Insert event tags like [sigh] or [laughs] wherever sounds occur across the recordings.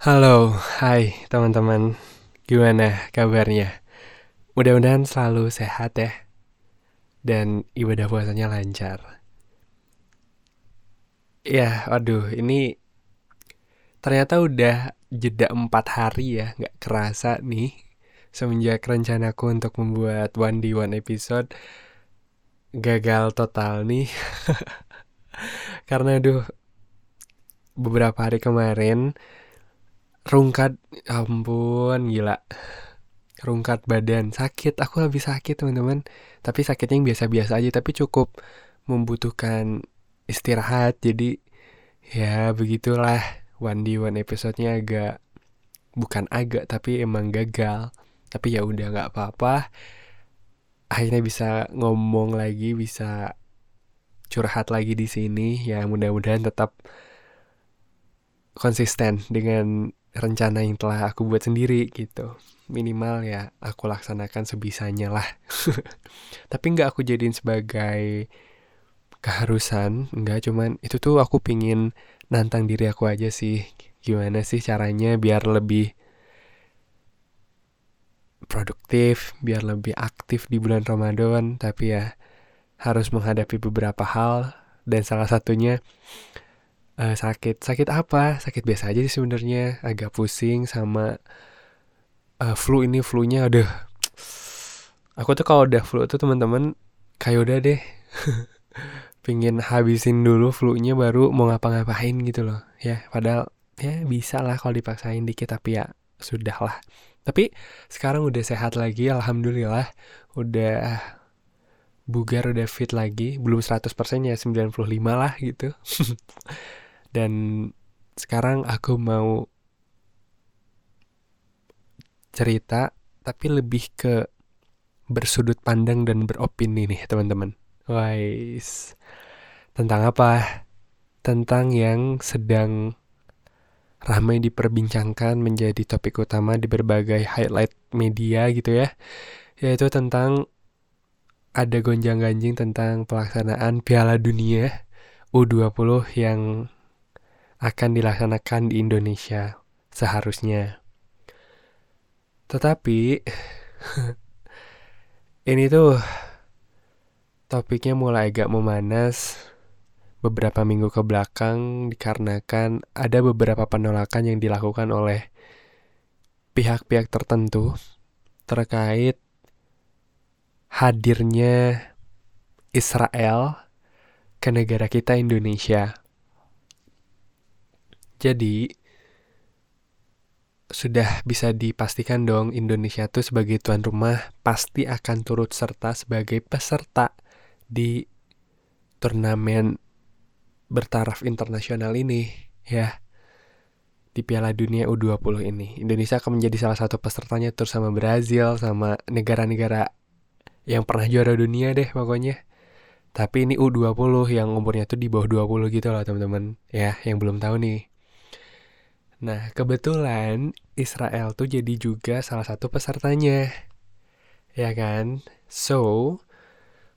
Halo, hai teman-teman. Gimana kabarnya? Mudah-mudahan selalu sehat ya. Dan ibadah puasanya lancar. Ya, waduh, ini ternyata udah jeda empat hari ya, nggak kerasa nih. Semenjak rencanaku untuk membuat one day one episode gagal total nih. [laughs] Karena aduh, beberapa hari kemarin rungkat ampun gila. Rungkat badan. Sakit aku habis sakit teman-teman. Tapi sakitnya yang biasa-biasa aja tapi cukup membutuhkan istirahat. Jadi ya begitulah. One day one episodenya agak bukan agak tapi emang gagal. Tapi ya udah nggak apa-apa. Akhirnya bisa ngomong lagi bisa curhat lagi di sini. Ya mudah-mudahan tetap konsisten dengan rencana yang telah aku buat sendiri gitu. Minimal ya aku laksanakan sebisanya lah. [laughs] Tapi nggak aku jadiin sebagai keharusan nggak. Cuman itu tuh aku pingin nantang diri aku aja sih. Gimana sih caranya biar lebih produktif biar lebih aktif di bulan Ramadan. Tapi ya harus menghadapi beberapa hal. Dan salah satunya uh, sakit. Sakit apa? Sakit biasa aja sih sebenarnya. Agak pusing sama uh, flu ini flu-nya. Udah aku tuh kalau udah flu tuh teman-teman kayak udah deh. [laughs] Pingin habisin dulu flu-nya baru mau ngapa-ngapain gitu loh. Ya padahal ya bisa lah kalau dipaksain dikit tapi ya sudah lah. Tapi sekarang udah sehat lagi alhamdulillah. Udah bugar udah fit lagi. Belum 100% ya 95 lah gitu [laughs] Dan sekarang aku mau cerita tapi lebih ke bersudut pandang dan beropini nih teman-teman. Wais. Tentang apa? Tentang yang sedang ramai diperbincangkan menjadi topik utama di berbagai highlight media gitu ya. Yaitu tentang ada gonjang-ganjing tentang pelaksanaan Piala Dunia U20 yang akan dilaksanakan di Indonesia seharusnya. Tetapi [laughs] ini tuh topiknya mulai agak memanas beberapa minggu ke belakang dikarenakan ada beberapa penolakan yang dilakukan oleh pihak-pihak tertentu terkait hadirnya Israel ke negara kita Indonesia. Jadi sudah bisa dipastikan dong Indonesia tuh sebagai tuan rumah pasti akan turut serta sebagai peserta di turnamen bertaraf internasional ini ya di Piala Dunia U20 ini. Indonesia akan menjadi salah satu pesertanya terus sama Brazil sama negara-negara yang pernah juara dunia deh pokoknya. Tapi ini U20 yang umurnya tuh di bawah 20 gitu loh teman-teman. Ya, yang belum tahu nih. Nah, kebetulan Israel tuh jadi juga salah satu pesertanya. Ya kan? So,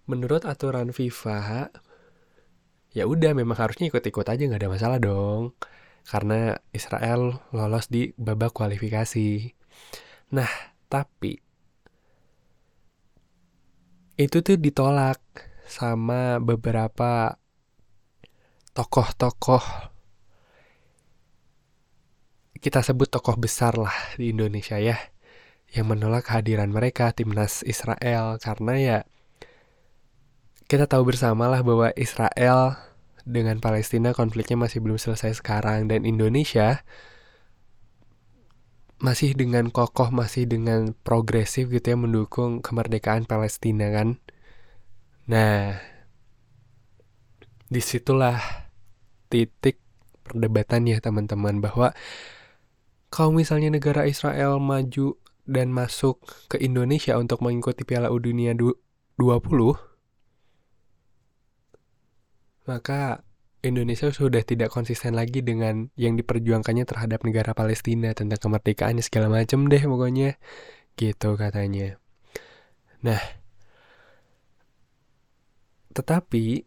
menurut aturan FIFA, ya udah memang harusnya ikut-ikut aja nggak ada masalah dong. Karena Israel lolos di babak kualifikasi. Nah, tapi itu tuh ditolak sama beberapa tokoh-tokoh kita sebut tokoh besar lah di Indonesia ya yang menolak kehadiran mereka timnas Israel. Karena ya kita tahu bersama lah bahwa Israel dengan Palestina konfliknya masih belum selesai sekarang. Dan Indonesia masih dengan kokoh masih dengan progresif gitu ya mendukung kemerdekaan Palestina kan? Nah di situlah titik perdebatan ya teman-teman bahwa kalau misalnya negara Israel maju dan masuk ke Indonesia untuk mengikuti Piala U Dunia 20, maka Indonesia sudah tidak konsisten lagi dengan yang diperjuangkannya terhadap negara Palestina tentang kemerdekaannya segala macam deh pokoknya gitu katanya. Nah, tetapi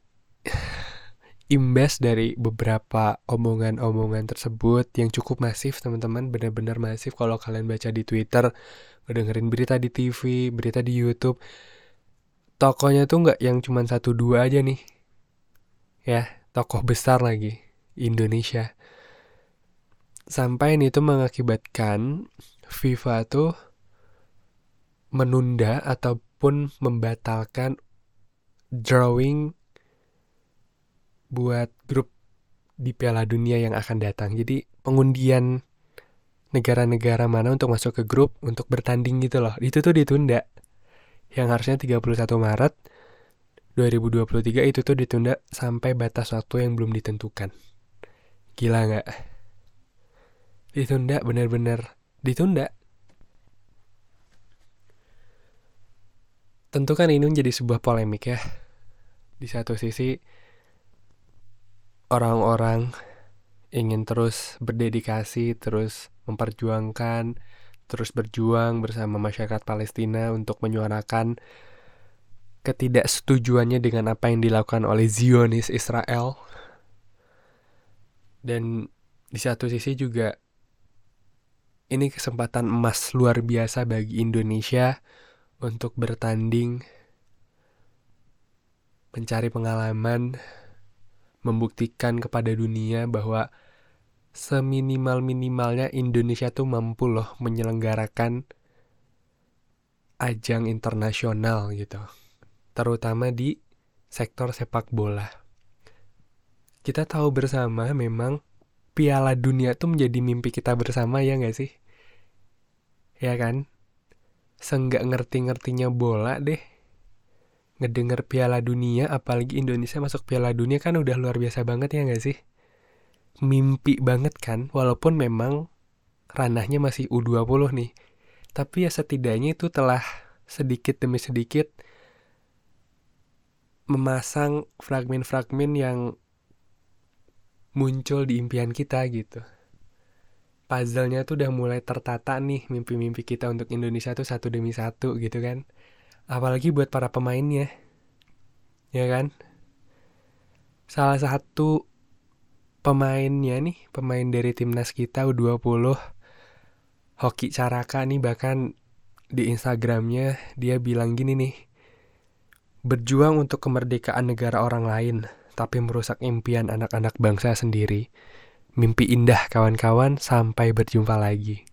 imbas dari beberapa omongan-omongan tersebut yang cukup masif teman-teman. Benar-benar masif. Kalau kalian baca di Twitter dengerin berita di TV berita di YouTube tokonya tuh nggak yang cuma satu dua aja nih. Ya tokoh besar lagi Indonesia. Sampai ini tuh mengakibatkan FIFA tuh menunda ataupun membatalkan drawing buat grup di Piala Dunia yang akan datang. Jadi pengundian negara-negara mana untuk masuk ke grup untuk bertanding gitu loh. Itu tuh ditunda. Yang harusnya 31 Maret 2023 itu tuh ditunda sampai batas waktu yang belum ditentukan. Gila nggak? Ditunda bener-bener ditunda. Tentu kan ini menjadi sebuah polemik ya. Di satu sisi orang-orang ingin terus berdedikasi, terus memperjuangkan, terus berjuang bersama masyarakat Palestina untuk menyuarakan ketidaksetujuannya dengan apa yang dilakukan oleh Zionis Israel. Dan di satu sisi juga ini kesempatan emas luar biasa bagi Indonesia untuk bertanding mencari pengalaman membuktikan kepada dunia bahwa seminimal-minimalnya Indonesia tuh mampu loh menyelenggarakan ajang internasional gitu. Terutama di sektor sepak bola. Kita tahu bersama memang Piala Dunia tuh menjadi mimpi kita bersama ya nggak sih? Ya kan? Senggak ngerti-ngertinya bola deh ngedenger Piala Dunia apalagi Indonesia masuk Piala Dunia kan udah luar biasa banget ya gak sih? Mimpi banget kan walaupun memang ranahnya masih U20 nih. Tapi ya setidaknya itu telah sedikit demi sedikit memasang fragmen-fragmen yang muncul di impian kita gitu. Puzzle-nya tuh udah mulai tertata nih mimpi-mimpi kita untuk Indonesia tuh satu demi satu gitu kan apalagi buat para pemainnya. Ya kan? Salah satu pemainnya nih pemain dari timnas kita U20 Hoki Caraka nih bahkan di Instagramnya dia bilang gini nih berjuang untuk kemerdekaan negara orang lain tapi merusak impian anak-anak bangsa sendiri. Mimpi indah kawan-kawan sampai berjumpa lagi.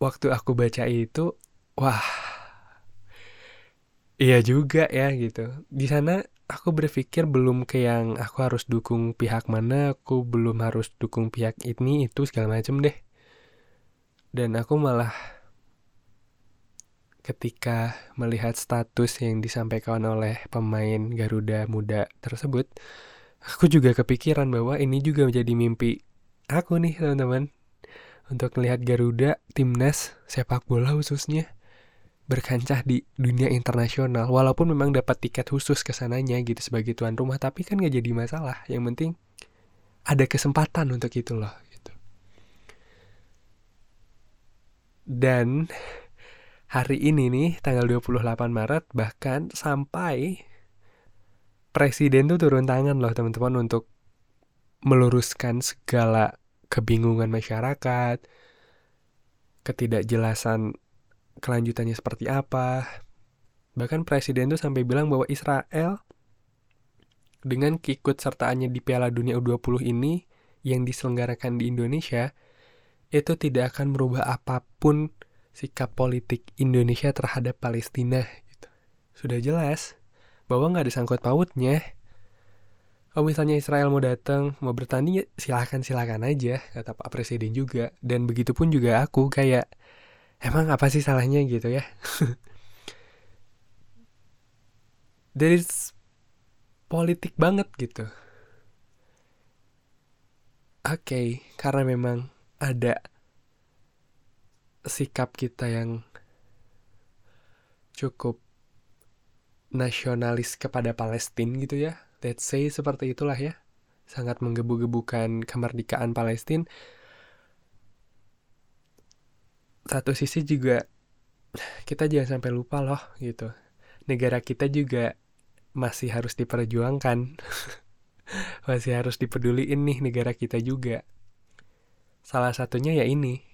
Waktu aku baca itu wah. Iya juga ya gitu. Di sana aku berpikir belum ke yang aku harus dukung pihak mana aku belum harus dukung pihak ini itu segala macam deh. Dan aku malah ketika melihat status yang disampaikan oleh pemain Garuda muda tersebut aku juga kepikiran bahwa ini juga menjadi mimpi aku nih teman-teman. Untuk melihat Garuda timnas sepak bola khususnya berkancah di dunia internasional walaupun memang dapat tiket khusus ke sananya gitu sebagai tuan rumah tapi kan gak jadi masalah. Yang penting ada kesempatan untuk itu loh gitu. Dan hari ini nih tanggal 28 Maret bahkan sampai presiden tuh turun tangan loh teman-teman untuk meluruskan segala kebingungan masyarakat ketidakjelasan kelanjutannya seperti apa. Bahkan presiden tuh sampai bilang bahwa Israel dengan keikut sertaannya di Piala Dunia U20 ini yang diselenggarakan di Indonesia itu tidak akan merubah apa pun sikap politik Indonesia terhadap Palestina gitu. Sudah jelas bahwa nggak ada sangkut pautnya. Kalau misalnya Israel mau datang, mau bertanding ya silahkan silahkan aja, kata Pak Presiden juga. Dan begitupun juga aku kayak emang apa sih salahnya gitu ya? [laughs] Dari politik banget gitu. Oke okay, karena memang ada sikap kita yang cukup nasionalis kepada Palestina gitu ya. Let's say seperti itulah ya. Sangat menggebu-gebukan kemerdekaan Palestina satu sisi juga kita jangan sampai lupa loh gitu negara kita juga masih harus diperjuangkan. [laughs] masih harus dipeduliin nih negara kita juga. Salah satunya ya ini,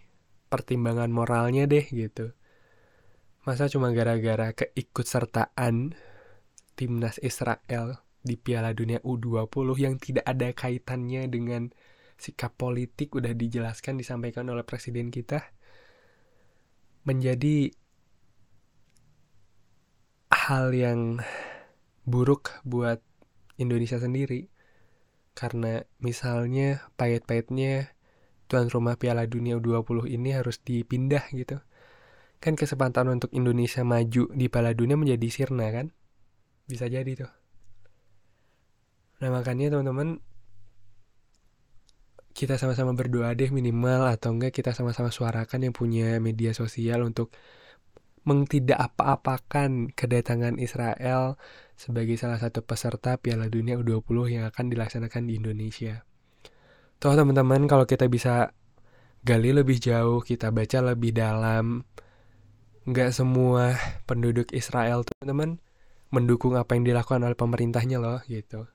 pertimbangan moralnya deh gitu. Masa cuma gara-gara keikutsertaan timnas Israel di Piala Dunia U20 yang tidak ada kaitannya dengan sikap politik udah dijelaskan disampaikan oleh presiden kita menjadi hal yang buruk buat Indonesia sendiri. Karena misalnya pahit-pahitnya tuan rumah Piala Dunia U20 ini harus dipindah gitu. Kan kesempatan untuk Indonesia maju di Piala Dunia menjadi sirna kan? Bisa jadi tuh. Nah makanya teman-teman kita sama-sama berdoa deh minimal atau enggak kita sama-sama suarakan yang punya media sosial untuk mengtidak apa-apakan kedatangan Israel sebagai salah satu peserta Piala Dunia U20 yang akan dilaksanakan di Indonesia. Toh teman-teman kalau kita bisa gali lebih jauh, kita baca lebih dalam, nggak semua penduduk Israel teman-teman mendukung apa yang dilakukan oleh pemerintahnya loh gitu.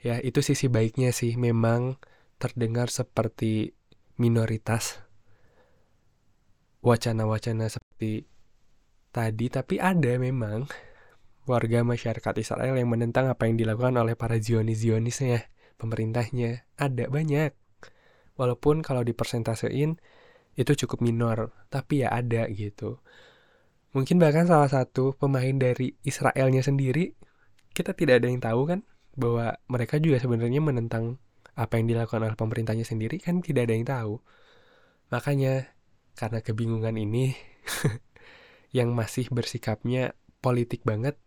Ya itu sisi baiknya sih memang terdengar seperti minoritas. Wacana-wacana seperti tadi tapi ada memang warga masyarakat Israel yang menentang apa yang dilakukan oleh para Zionis-Zionisnya pemerintahnya. Ada banyak. Walaupun kalau dipersentasein itu cukup minor tapi ya ada gitu. Mungkin bahkan salah satu pemain dari Israelnya sendiri kita tidak ada yang tahu kan bahwa mereka juga sebenarnya menentang apa yang dilakukan oleh pemerintahnya sendiri kan tidak ada yang tahu. Makanya karena kebingungan ini [laughs] yang masih bersikapnya politik banget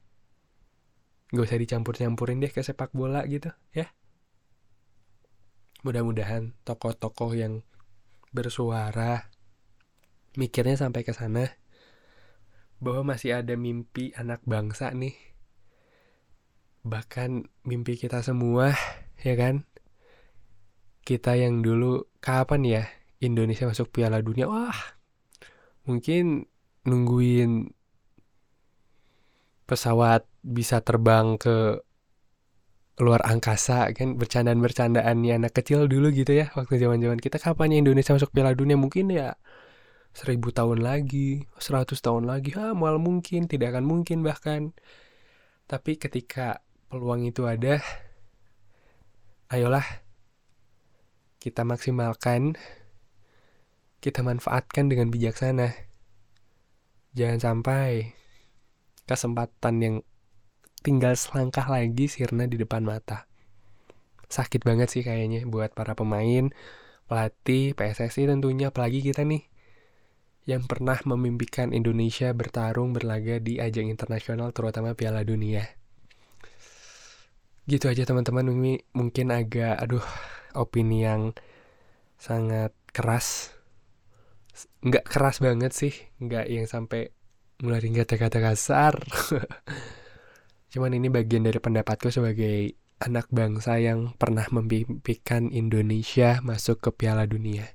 gak usah dicampur-campurin deh ke sepak bola gitu ya. Mudah-mudahan tokoh-tokoh yang bersuara mikirnya sampai ke sana bahwa masih ada mimpi anak bangsa nih. Bahkan mimpi kita semua ya kan kita yang dulu kapan ya Indonesia masuk Piala Dunia? Wah mungkin nungguin pesawat bisa terbang ke luar angkasa kan? Bercandaan-bercandaannya anak kecil dulu gitu ya waktu zaman-zaman kita. Kapan ya Indonesia masuk Piala Dunia? Mungkin ya seribu tahun lagi seratus tahun lagi. Ah mal mungkin tidak akan mungkin bahkan. Tapi ketika peluang itu ada ayolah kita maksimalkan, kita manfaatkan dengan bijaksana. Jangan sampai kesempatan yang tinggal selangkah lagi sirna di depan mata. Sakit banget sih kayaknya buat para pemain, pelatih, PSSI tentunya, apalagi kita nih yang pernah memimpikan Indonesia bertarung berlaga di ajang internasional terutama Piala Dunia. Gitu aja teman-teman, mungkin agak aduh opini yang sangat keras. Nggak keras banget sih nggak yang sampai ngeluarin kata-kata kasar. [laughs] Cuman ini bagian dari pendapatku sebagai anak bangsa yang pernah memimpikan Indonesia masuk ke Piala Dunia.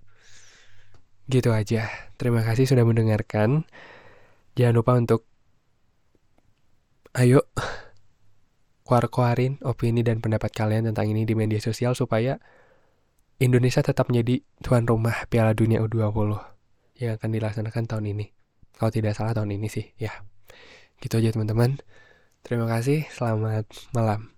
Gitu aja. Terima kasih sudah mendengarkan. Jangan lupa untuk ayo [laughs] keluar-keluarin opini dan pendapat kalian tentang ini di media sosial supaya Indonesia tetap menjadi tuan rumah Piala Dunia U20 yang akan dilaksanakan tahun ini. Kalau tidak salah tahun ini sih, ya. Gitu aja teman-teman. Terima kasih, selamat malam.